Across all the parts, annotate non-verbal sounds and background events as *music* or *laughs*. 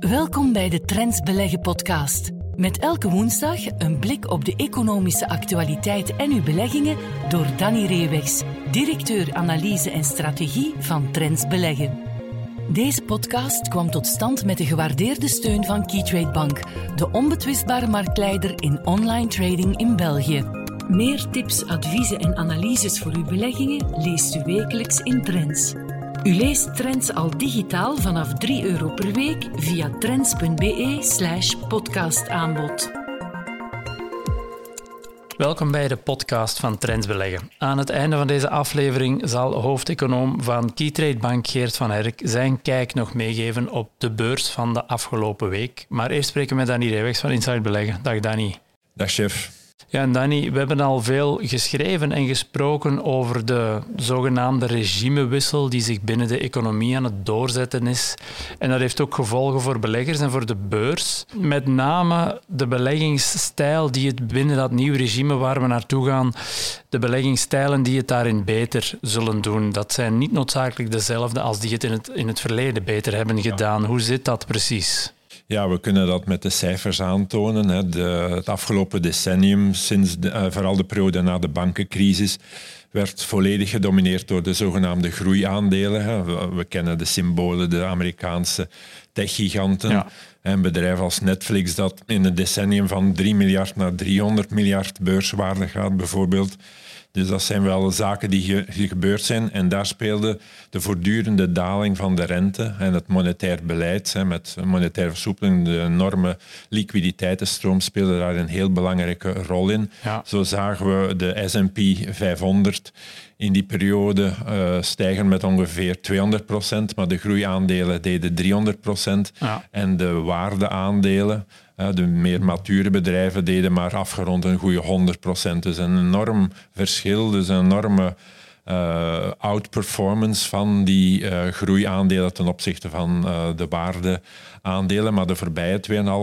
Welkom bij de Trends Beleggen podcast. Met elke woensdag een blik op de economische actualiteit en uw beleggingen door Danny Reewegs, directeur analyse en strategie van Trends Beleggen. Deze podcast kwam tot stand met de gewaardeerde steun van Keytrade Bank, de onbetwistbare marktleider in online trading in België. Meer tips, adviezen en analyses voor uw beleggingen leest u wekelijks in Trends. U leest Trends al digitaal vanaf 3 euro per week via trends.be slash podcastaanbod. Welkom bij de podcast van Trends Beleggen. Aan het einde van deze aflevering zal hoofdeconoom van Keytrade Bank Geert van Herk zijn kijk nog meegeven op de beurs van de afgelopen week. Maar eerst spreken we met Danny Reewegs van Inside Beleggen. Dag Danny. Dag chef. Ja, en Danny, we hebben al veel geschreven en gesproken over de zogenaamde regimewissel die zich binnen de economie aan het doorzetten is. En dat heeft ook gevolgen voor beleggers en voor de beurs. Met name de beleggingsstijl die het binnen dat nieuwe regime waar we naartoe gaan, de beleggingsstijlen die het daarin beter zullen doen, dat zijn niet noodzakelijk dezelfde als die het in het, in het verleden beter hebben gedaan. Hoe zit dat precies? Ja, we kunnen dat met de cijfers aantonen. Hè. De, het afgelopen decennium, sinds de, uh, vooral de periode na de bankencrisis, werd volledig gedomineerd door de zogenaamde groeiaandelen. Hè. We, we, kennen de symbolen, de Amerikaanse techgiganten. Ja. Een bedrijf als Netflix dat in een decennium van 3 miljard naar 300 miljard beurswaarde gaat, bijvoorbeeld. Dus dat zijn wel zaken die, ge die, gebeurd zijn. En daar speelde de voortdurende daling van de rente en het monetair beleid, hè, met monetaire versoepeling, de enorme liquiditeitenstroom speelde daar een heel belangrijke rol in. Ja. Zo zagen we de S&P 500 in die periode uh, stijgen met ongeveer 200 procent, maar de groeiaandelen deden 300 procent ja. en de waardeaandelen de meer mature bedrijven deden maar afgerond een goede 100 procent. Dus een enorm verschil, dus een enorme uh, outperformance van die uh, groeiaandelen ten opzichte van uh, de waardeaandelen. Maar de voorbije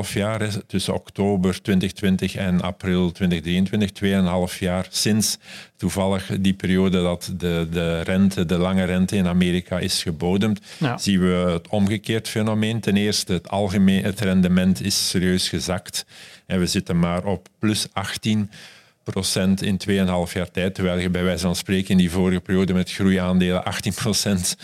2,5 jaar, tussen oktober 2020 en april 2023, 2,5 jaar sinds toevallig die periode dat de, de rente, de lange rente in Amerika is gebodemd, ja. zien we het omgekeerd fenomeen. Ten eerste, het, algemeen, het rendement is serieus gezakt. En we zitten maar op plus 18 procent in 2,5 jaar tijd, terwijl je bij wijze van spreken in die vorige periode met groeiaandelen 18 procent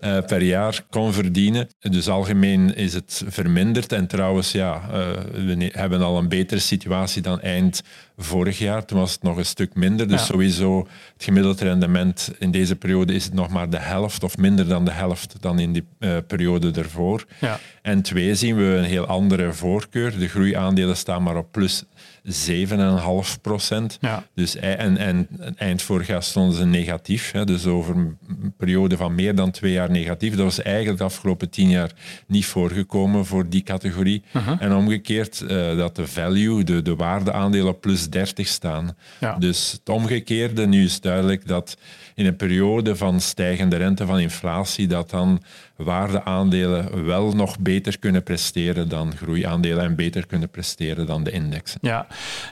uh, per jaar kon verdienen. Dus algemeen is het verminderd. En trouwens, ja, uh, we hebben al een betere situatie dan eind vorig jaar. Toen was het nog een stuk minder. Dus ja. sowieso het gemiddelde rendement in deze periode is het nog maar de helft of minder dan de helft dan in die uh, periode ervoor. Ja. En twee zien we een heel andere voorkeur. De groeiaandelen staan maar op plus 7,5 procent. Ja. Dus, en, en eind vorig jaar stonden ze negatief. Hè, dus over een periode van meer dan twee jaar negatief. Dat was eigenlijk de afgelopen tien jaar niet voorgekomen voor die categorie. Uh -huh. En omgekeerd uh, dat de value, de, de waardeaandelen op plus 30 staan. Ja. Dus het omgekeerde, nu is duidelijk dat in een periode van stijgende rente, van inflatie, dat dan waardeaandelen wel nog beter kunnen presteren dan groeiaandelen en beter kunnen presteren dan de indexen. Ja,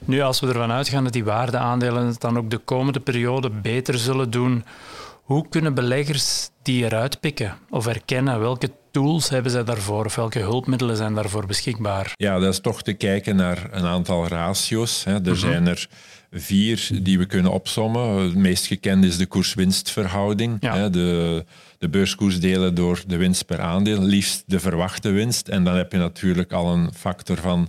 nu als we ervan uitgaan dat die waardeaandelen het dan ook de komende periode beter zullen doen, hoe kunnen beleggers die eruit pikken of herkennen? Welke tools hebben zij daarvoor of welke hulpmiddelen zijn daarvoor beschikbaar? Ja, dat is toch te kijken naar een aantal ratio's. Hè. Er -hmm. zijn er vier die we kunnen opsommen. Het meest gekend is de koers-winstverhouding. Ja. De, de beurskoers delen door de winst per aandeel, liefst de verwachte winst. En dan heb je natuurlijk al een factor van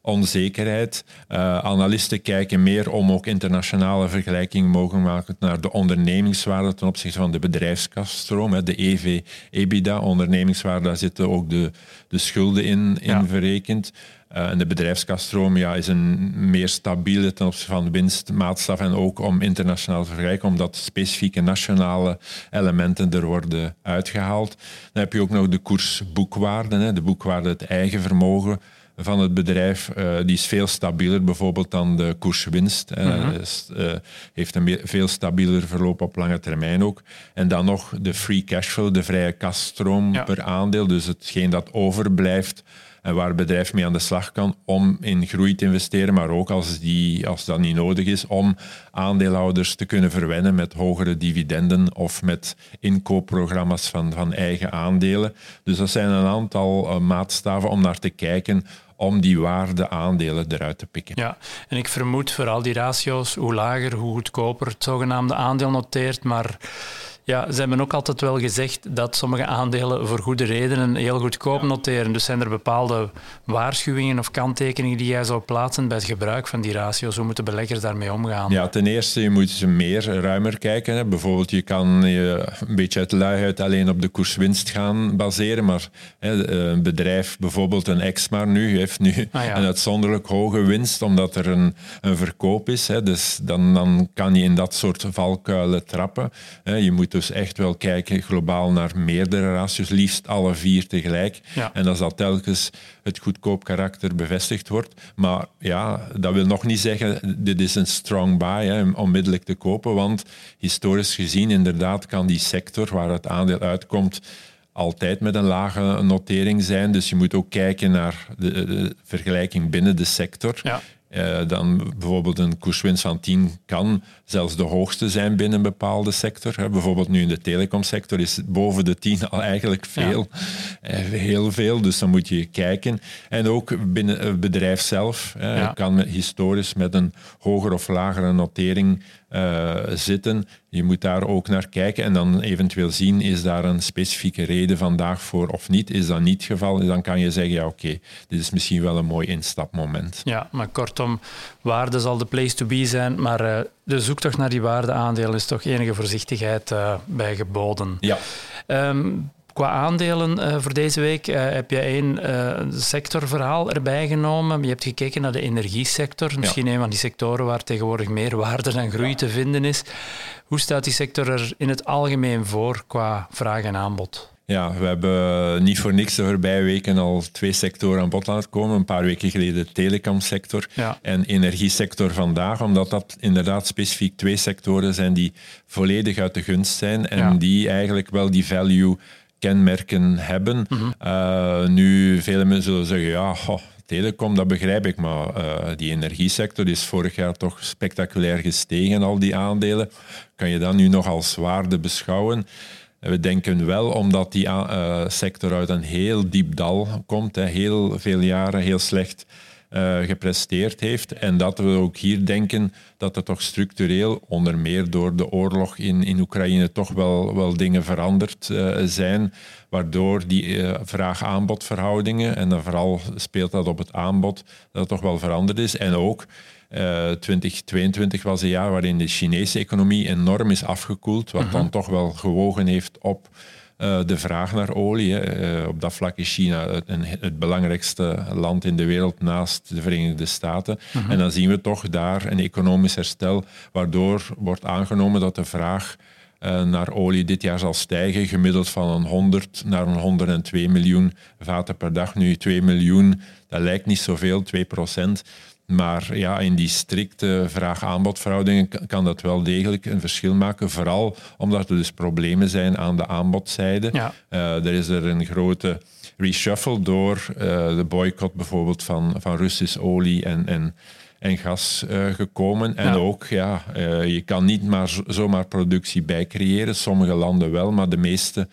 onzekerheid. Uh, analisten kijken meer om ook internationale vergelijking mogelijk maken naar de ondernemingswaarde ten opzichte van de bedrijfskasstroom, de EV-EBITDA, ondernemingswaarde, daar zitten ook de, de schulden in, in ja. verrekend. Uh, en de bedrijfskasstroom ja, is een meer stabiele ten opzichte van winstmaatstaf en ook om internationaal te vergelijken, omdat specifieke nationale elementen er worden uitgehaald. Dan heb je ook nog de koersboekwaarde, hè, de boekwaarde, het eigen vermogen van het bedrijf, uh, die is veel stabieler bijvoorbeeld dan de koerswinst. Uh, mm -hmm. uh, heeft een veel stabieler verloop op lange termijn ook. En dan nog de free cashflow, de vrije kasstroom ja. per aandeel. Dus hetgeen dat overblijft en waar het bedrijf mee aan de slag kan om in groei te investeren, maar ook als, die, als dat niet nodig is, om aandeelhouders te kunnen verwennen met hogere dividenden of met inkoopprogramma's van, van eigen aandelen. Dus dat zijn een aantal uh, maatstaven om naar te kijken om die waarde aandelen eruit te pikken. Ja, en ik vermoed voor al die ratio's, hoe lager, hoe goedkoper het zogenaamde aandeel noteert, maar ja, ze hebben ook altijd wel gezegd dat sommige aandelen voor goede redenen heel goedkoop noteren. Dus zijn er bepaalde waarschuwingen of kanttekeningen die jij zou plaatsen bij het gebruik van die ratio's? Hoe moeten beleggers daarmee omgaan? Ja, ten eerste, je moet ze meer ruimer kijken. Hè. Bijvoorbeeld, je kan je een beetje uit luiheid alleen op de koerswinst gaan baseren, maar hè, een bedrijf, bijvoorbeeld een Exmar nu, heeft nu ah, een uitzonderlijk hoge winst omdat er een, een verkoop is. Hè. Dus dan, dan kan je in dat soort valkuilen trappen. Hè. Je moet dus echt wel kijken globaal naar meerdere ratios, liefst alle vier tegelijk. En als dat telkens het goedkoop karakter bevestigd wordt. Maar ja, dat wil nog niet zeggen, dit is een strong buy, hè, onmiddellijk te kopen, want historisch gezien inderdaad kan die sector waar het aandeel uitkomt altijd met een lage notering zijn. Dus je moet ook kijken naar de, de vergelijking binnen de sector. Ja. Uh, dan bijvoorbeeld een koerswinst van 10 kan zelfs de hoogste zijn binnen een bepaalde sector. Hè. Bijvoorbeeld nu in de telecomsector is boven de 10 al eigenlijk veel. Ja. Uh, heel veel, dus dan moet je kijken. En ook binnen het bedrijf zelf ja. kan historisch met een hogere of lagere notering uh, zitten. Je moet daar ook naar kijken en dan eventueel zien, is daar een specifieke reden vandaag voor of niet? Is dat niet het geval? Dan kan je zeggen, ja oké, dit is misschien wel een mooi instapmoment. Ja, maar kortom, waarde zal de place to be zijn, maar uh, de zoektocht naar die waardeaandelen is toch enige voorzichtigheid uh, bij geboden. Ja. Um, Qua aandelen uh, voor deze week uh, heb je één uh, sectorverhaal erbij genomen. Je hebt gekeken naar de energiesector, misschien een van die sectoren waar tegenwoordig meer waarde en groei te vinden is. Hoe staat die sector er in het algemeen voor qua vraag en aanbod? Ja, we hebben niet voor niks de voorbije weken al twee sectoren aan bod laten komen. Een paar weken geleden de telecomsector ja. en energiesector vandaag, omdat dat inderdaad specifiek twee sectoren zijn die volledig uit de gunst zijn en ja. die eigenlijk wel die value kenmerken hebben. Mm nu, vele mensen zullen zeggen, ja, telecom, dat begrijp ik, maar uh, die energiesector is vorig jaar toch spectaculair gestegen, al die aandelen. Kan je dat nu nog als waarde beschouwen? We denken wel, omdat die uh, sector uit een heel diep dal komt, hè, heel veel jaren heel slecht uh, gepresteerd heeft. En dat we ook hier denken dat er toch structureel, onder meer door de oorlog in, in Oekraïne, toch wel, wel dingen veranderd uh, zijn, waardoor die uh, vraag-aanbodverhoudingen, en dan vooral speelt dat op het aanbod, dat het toch wel veranderd is. En ook 2022 was een jaar waarin de Chinese economie enorm is afgekoeld, wat -huh. dan toch wel gewogen heeft op uh, de vraag naar olie. Uh, op dat vlak is China het, het, belangrijkste land in de wereld naast de Verenigde Staten. -huh. En dan zien we toch daar een economisch herstel, waardoor wordt aangenomen dat de vraag uh, naar olie dit jaar zal stijgen, gemiddeld van een 100 naar een 102 miljoen vaten per dag. Nu 2 miljoen, dat lijkt niet zoveel, 2 procent. Maar ja, in die strikte vraag-aanbodverhoudingen kan dat wel degelijk een verschil maken. Vooral omdat er dus problemen zijn aan de aanbodzijde. Ja. Uh, er is er een grote reshuffle door uh, de boycott bijvoorbeeld van, van Russisch olie en, en, en gas uh, gekomen. En ja. ook, ja, je kan niet maar zomaar productie bijcreëren. Sommige landen wel, maar de meeste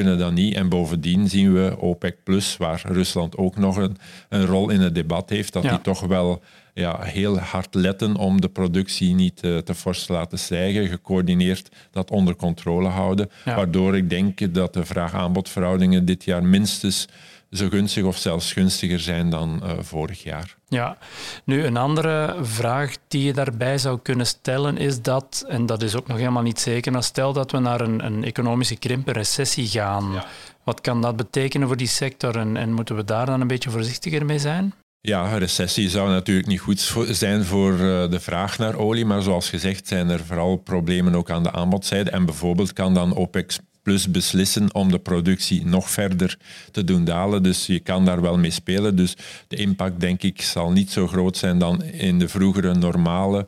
kunnen dat niet. En bovendien zien we OPEC Plus, waar Rusland ook nog een, een rol in het debat heeft, dat ja. die toch wel ja, heel hard letten om de productie niet uh, te fors te laten stijgen, gecoördineerd dat onder controle houden. Ja. Waardoor ik denk dat de vraag-aanbodverhoudingen dit jaar minstens zo gunstig of zelfs gunstiger zijn dan uh, vorig jaar. Ja, nu een andere vraag die je daarbij zou kunnen stellen is dat, en dat is ook nog helemaal niet zeker, maar stel dat we naar een, een economische krimp, een recessie gaan. Ja. Wat kan dat betekenen voor die sector en, en moeten we daar dan een beetje voorzichtiger mee zijn? Ja, een recessie zou natuurlijk niet goed zijn voor uh, de vraag naar olie, maar zoals gezegd zijn er vooral problemen ook aan de aanbodzijde. En bijvoorbeeld kan dan OPEC Plus beslissen om de productie nog verder te doen dalen. Dus je kan daar wel mee spelen. Dus de impact, denk ik, zal niet zo groot zijn dan in de vroegere normale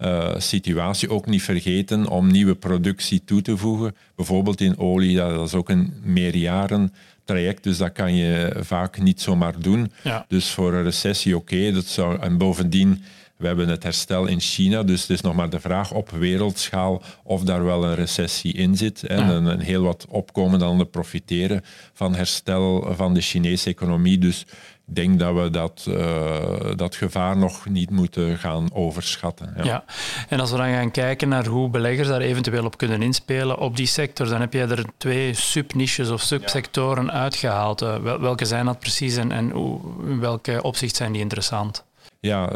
uh, situatie. Ook niet vergeten om nieuwe productie toe te voegen. Bijvoorbeeld in olie, dat is ook een meerjaren traject, dus dat kan je vaak niet zomaar doen. Ja. Dus voor een recessie oké, dat zou en bovendien we hebben het herstel in China, dus het is nog maar de vraag op wereldschaal of daar wel een recessie in zit. En Ja. een, een heel wat opkomende landen profiteren van herstel van de Chinese economie. Dus ik denk dat we dat, eh, dat gevaar nog niet moeten gaan overschatten. Ja. Ja. en als we dan gaan kijken naar hoe beleggers daar eventueel op kunnen inspelen op die sector, dan heb jij er twee subniches of subsectoren uitgehaald. Eh, wel- welke zijn dat precies en, en hoe, in welke opzicht zijn die interessant? Ja,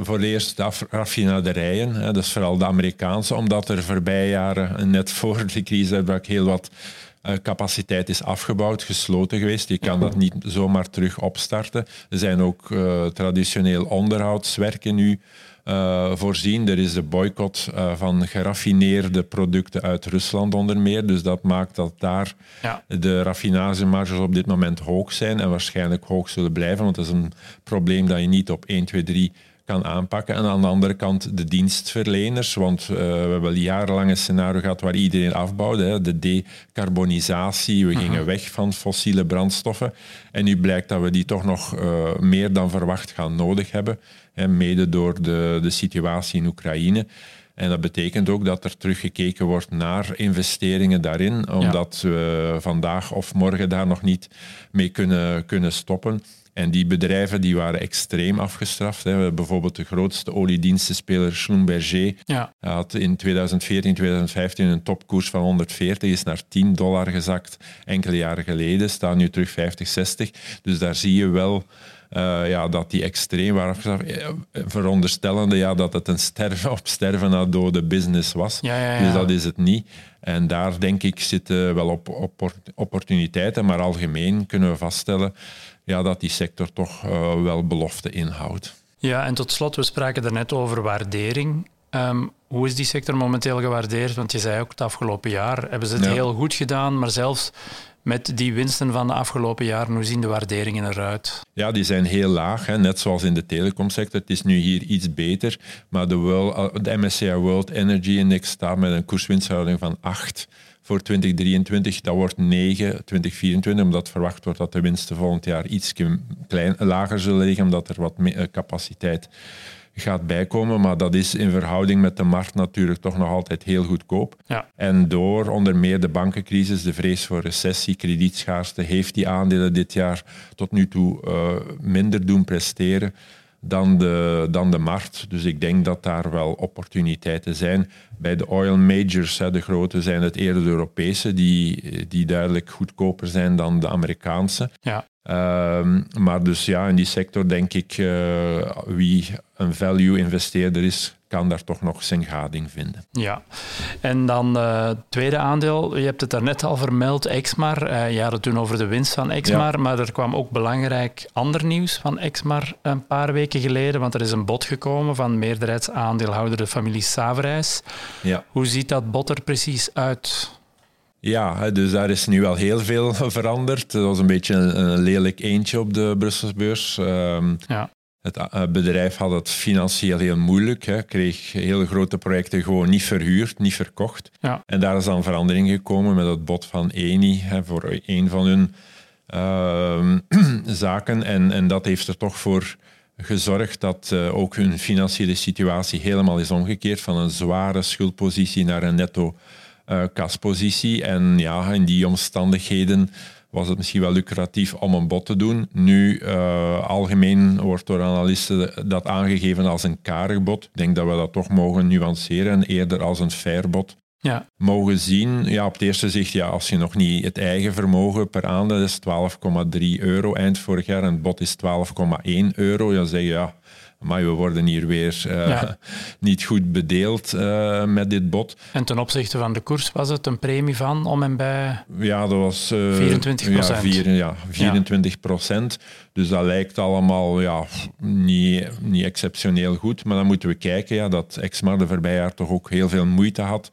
voor eerst de af- raffinaderijen. Hè, dat is vooral de Amerikaanse, omdat er voorbije jaren, net voor de crisisuitbraak, heel wat capaciteit is afgebouwd, gesloten geweest. Je kan dat niet zomaar terug opstarten. Er zijn ook eh, traditioneel onderhoudswerken nu eh, voorzien. Er is de boycott eh, van geraffineerde producten uit Rusland onder meer. Dus dat maakt dat daar Ja. de raffinagemarges op dit moment hoog zijn en waarschijnlijk hoog zullen blijven, want dat is een probleem dat je niet op 1, 2, 3 kan aanpakken. En aan de andere kant de dienstverleners, want eh, we hebben al jarenlang een scenario gehad waar iedereen afbouwde. Hè. De decarbonisatie, we gingen weg van fossiele brandstoffen. En nu blijkt dat we die toch nog eh, meer dan verwacht gaan nodig hebben, hè, mede door de, de situatie in Oekraïne. En dat betekent ook dat er teruggekeken wordt naar investeringen daarin, omdat we vandaag of morgen daar nog niet mee kunnen, kunnen stoppen. En die bedrijven die waren extreem afgestraft. Hè. Bijvoorbeeld de grootste oliedienstenspeler, Schlumberger, Ja, had in 2014, 2015 een topkoers van 140, is naar 10 dollar gezakt enkele jaren geleden, staat nu terug 50, 60. Dus daar zie je wel eh, ja, dat die extreem waren. Eh, Veronderstellende ja, dat het een sterven *laughs* op sterven na dode business was. Ja, ja, ja. Dus dat is het niet. En daar denk ik zitten wel op, op opportuniteiten, maar algemeen kunnen we vaststellen ja, dat die sector toch eh, wel belofte inhoudt. ja, en tot slot, we spraken daarnet over waardering. Ehm, hoe is die sector momenteel gewaardeerd? Want je zei ook het afgelopen jaar hebben ze het Ja. heel goed gedaan, maar zelfs met die winsten van de afgelopen jaren, hoe zien de waarderingen eruit? Ja, die zijn heel laag, hè, net zoals in de telecomsector. Het is nu hier iets beter, maar de, World, de MSCI World Energy Index staat met een koerswinsthouding van 8 voor 2023. Dat wordt 9 2024, omdat verwacht wordt dat de winsten volgend jaar iets lager zullen liggen, omdat er wat eh, capaciteit gaat bijkomen. Maar dat is in verhouding met de markt natuurlijk toch nog altijd heel goedkoop. Ja. En door onder meer de bankencrisis, de vrees voor recessie, kredietschaarste, heeft die aandelen dit jaar tot nu toe eh, minder doen presteren dan de, dan de markt. Dus ik denk dat daar wel opportuniteiten zijn. Bij de oil majors, de grote, zijn het eerder de Europese, die, die duidelijk goedkoper zijn dan de Amerikaanse. Ja, Ehm, maar dus ja, in die sector denk ik, eh, wie een value-investeerder is, kan daar toch nog zijn gading vinden. Ja, en dan het tweede aandeel. Je hebt het daarnet al vermeld, Exmar. Eh, je had het toen over de winst van Exmar, maar er kwam ook belangrijk ander nieuws van Exmar een paar weken geleden, want er is een bod gekomen van meerderheidsaandeelhouder de familie Saverijs. Ja. Hoe ziet dat bod er precies uit? Ja, dus daar is nu wel heel veel *laughs* veranderd. Dat was een beetje een, een lelijk eentje op de Brusselsbeurs. Ehm, Ja, Het uh, bedrijf had het financieel heel moeilijk, hè, kreeg hele grote projecten gewoon niet verhuurd, niet verkocht. Ja. En daar is dan verandering gekomen met het bod van Eni hè, voor een van hun uh, *clears throat* zaken. En, en dat heeft er toch voor gezorgd dat uh, ook hun financiële situatie helemaal is omgekeerd van een zware schuldpositie naar een netto uh, kaspositie. En ja, in die omstandigheden was het misschien wel lucratief om een bod te doen. Nu, uh, algemeen wordt door analisten dat aangegeven als een karig bod. Ik denk dat we dat toch mogen nuanceren en eerder als een fair bod ja. mogen zien. Ja, op het eerste zicht, ja, als je nog niet het eigen vermogen per aandeel is 12,3 euro eind vorig jaar en het bod is 12,1 euro, dan zeg je ja, maar we worden hier weer uh, ja. *laughs* niet goed bedeeld uh, met dit bod. En ten opzichte van de koers was het een premie van om en bij ja, dat was, uh, 24 ja, vier, ja, 24 procent. Dus dat lijkt allemaal ja, niet, niet exceptioneel goed. Maar dan moeten we kijken ja, dat Exmar de voorbije jaar toch ook heel veel moeite had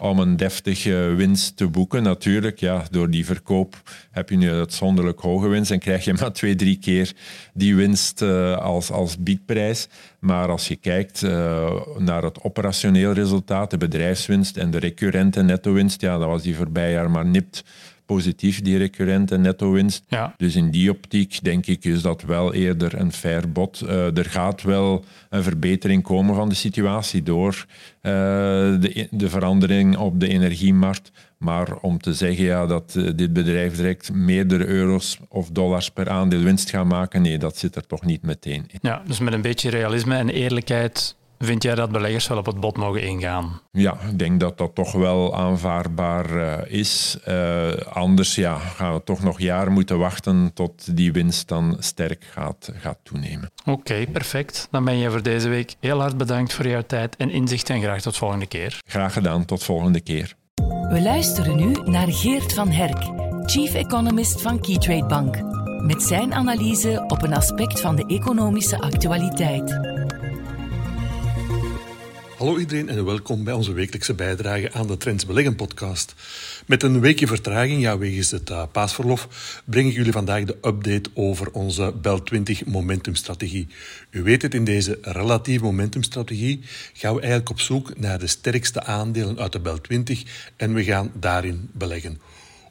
om een deftige winst te boeken. Natuurlijk, ja, door die verkoop heb je nu uitzonderlijk hoge winst en krijg je maar twee, drie keer die winst als, als biedprijs. Maar als je kijkt uh, naar het operationeel resultaat, de bedrijfswinst en de recurrente netto-winst, ja, dat was die voorbije jaar maar nipt positief, die recurrente netto-winst. Ja. Dus in die optiek denk ik is dat wel eerder een fair bod. Uh, er gaat wel een verbetering komen van de situatie door uh, de, de verandering op de energiemarkt. Maar om te zeggen ja, dat uh, dit bedrijf direct meerdere euro's of dollars per aandeel winst gaat maken, nee, dat zit er toch niet meteen in. Ja, dus met een beetje realisme en eerlijkheid Vind jij dat beleggers wel op het bod mogen ingaan? Ja, ik denk dat dat toch wel aanvaardbaar uh, is. Uh, anders ja, gaan we toch nog jaren moeten wachten tot die winst dan sterk gaat, gaat toenemen. Oké, okay, perfect. Dan ben je voor deze week heel hard bedankt voor jouw tijd en inzicht en graag tot volgende keer. Graag gedaan, tot volgende keer. We luisteren nu naar Geert van Herk, Chief Economist van Keytrade Bank, met zijn analyse op een aspect van de economische actualiteit. Hallo iedereen en welkom bij onze wekelijkse bijdrage aan de Trends Beleggen podcast. Met een weekje vertraging, ja, wegens het uh, paasverlof, breng ik jullie vandaag de update over onze Bel 20 momentumstrategie. U weet het, in deze relatieve momentumstrategie gaan we eigenlijk op zoek naar de sterkste aandelen uit de Bel 20 en we gaan daarin beleggen.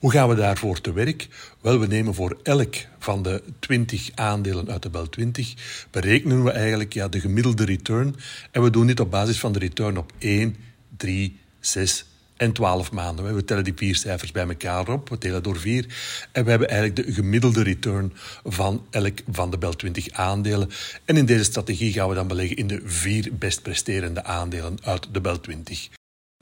Hoe gaan we daarvoor te werk? Wel, we nemen voor elk van de 20 aandelen uit de Bel 20, berekenen we eigenlijk ja, de gemiddelde return. En we doen dit op basis van de return op 1, 3, 6 en 12 maanden. We tellen die vier cijfers bij elkaar op, we delen door vier. En we hebben eigenlijk de gemiddelde return van elk van de Bel 20 aandelen. En in deze strategie gaan we dan beleggen in de vier best presterende aandelen uit de Bel 20.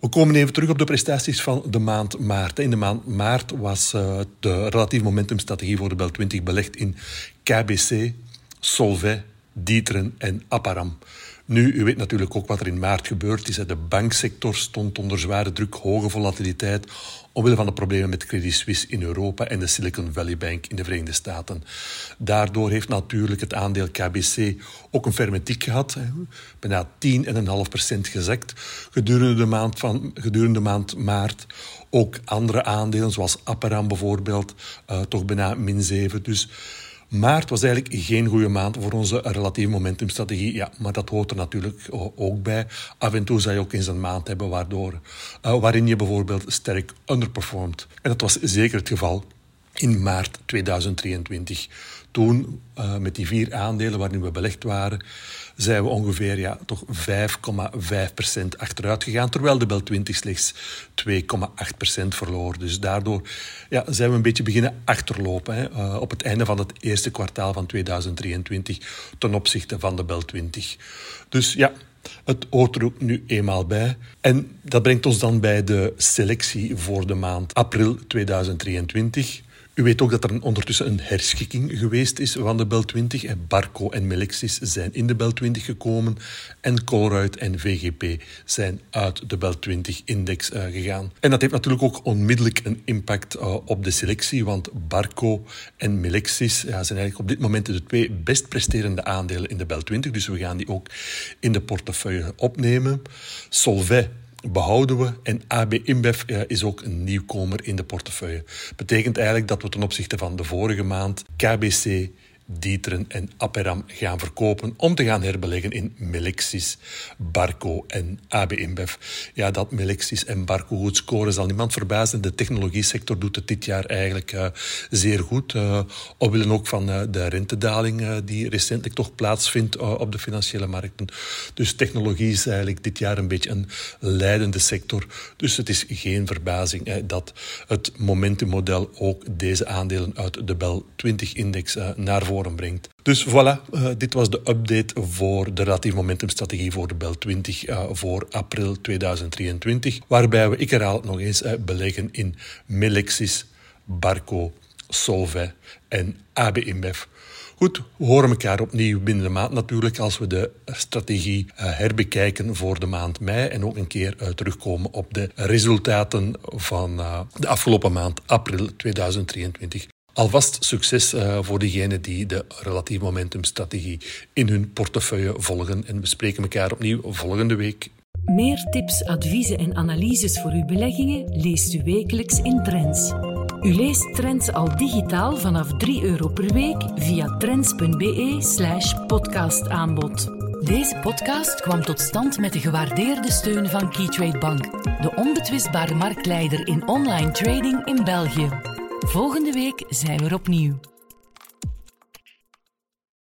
We komen even terug op de prestaties van de maand maart. In de maand maart was uh, de relatief momentumstrategie voor de Bel 20 belegd in KBC, Solvay, Dieteren en Apparam. Nu, u weet natuurlijk ook wat er in maart gebeurd is. De banksector stond onder zware druk, hoge volatiliteit, omwille van de problemen met Credit Suisse in Europa en de Silicon Valley Bank in de Verenigde Staten. Daardoor heeft natuurlijk het aandeel KBC ook een fermentiek gehad, bijna 10,5% gezakt gedurende de, maand van, gedurende de maand maart. Ook andere aandelen, zoals Apparam bijvoorbeeld, uh, toch bijna min 7. Dus Maart was eigenlijk geen goede maand voor onze relatieve momentumstrategie. Ja, maar dat hoort er natuurlijk ook bij. Af en toe zou je ook eens een maand hebben waardoor, uh, waarin je bijvoorbeeld sterk underperformt. En dat was zeker het geval in maart 2023. Toen, uh, met die vier aandelen waarin we belegd waren, zijn we ongeveer ja, toch 5,5% achteruit gegaan, terwijl de Bel 20 slechts 2,8% verloor. Dus daardoor ja, zijn we een beetje beginnen achterlopen hè, uh, op het einde van het eerste kwartaal van 2023 ten opzichte van de Bel 20. Dus ja, het hoort er ook nu eenmaal bij. En dat brengt ons dan bij de selectie voor de maand april 2023. U weet ook dat er ondertussen een herschikking geweest is van de Bel 20. Barco en Melexis zijn in de Bel 20 gekomen. En Colruyt en VGP zijn uit de Bel 20-index uh, eh, gegaan. En dat heeft natuurlijk ook onmiddellijk een impact uh, op de selectie. Want Barco en Melexis zijn eigenlijk op dit moment de twee best presterende aandelen in de Bel 20. Dus we gaan die ook in de portefeuille opnemen. Solvay behouden we. En AB InBev is ook een nieuwkomer in de portefeuille. Betekent eigenlijk dat we ten opzichte van de vorige maand KBC, Dieteren en Aperam gaan verkopen om te gaan herbeleggen in Melexis, Barco en AB. Ja, dat Melexis en Barco goed scoren zal niemand verbazen. De technologie sector doet het dit jaar eigenlijk uh, zeer goed. Uh, willen ook van uh, de rentedaling die recentelijk toch plaatsvindt op de financiële markten. Dus technologie is eigenlijk dit jaar een beetje een leidende sector. Dus het is geen verbazing dat het momentummodel ook deze aandelen uit de Bel 20-index naar brengt. Dus voilà, uh, dit was de update voor de relatief momentumstrategie voor de Bel 20 uh, voor april 2023. Waarbij we, ik herhaal nog eens, uh, beleggen in Melexis, Barco, Solvay en AB InBev. Goed, we horen elkaar opnieuw binnen de maand natuurlijk als we de strategie herbekijken voor de maand mei en ook een keer terugkomen op de resultaten van de afgelopen maand april 2023. Alvast succes uh, voor diegenen die de relatief momentumstrategie in hun portefeuille volgen. En we spreken elkaar opnieuw volgende week. Meer tips, adviezen en analyses voor uw beleggingen leest u wekelijks in Trends. U leest Trends al digitaal vanaf 3 euro per week via trends.be/slash podcastaanbod. Deze podcast kwam tot stand met de gewaardeerde steun van Keytrade Bank, de onbetwistbare marktleider in online trading in België. Volgende week zijn we er opnieuw.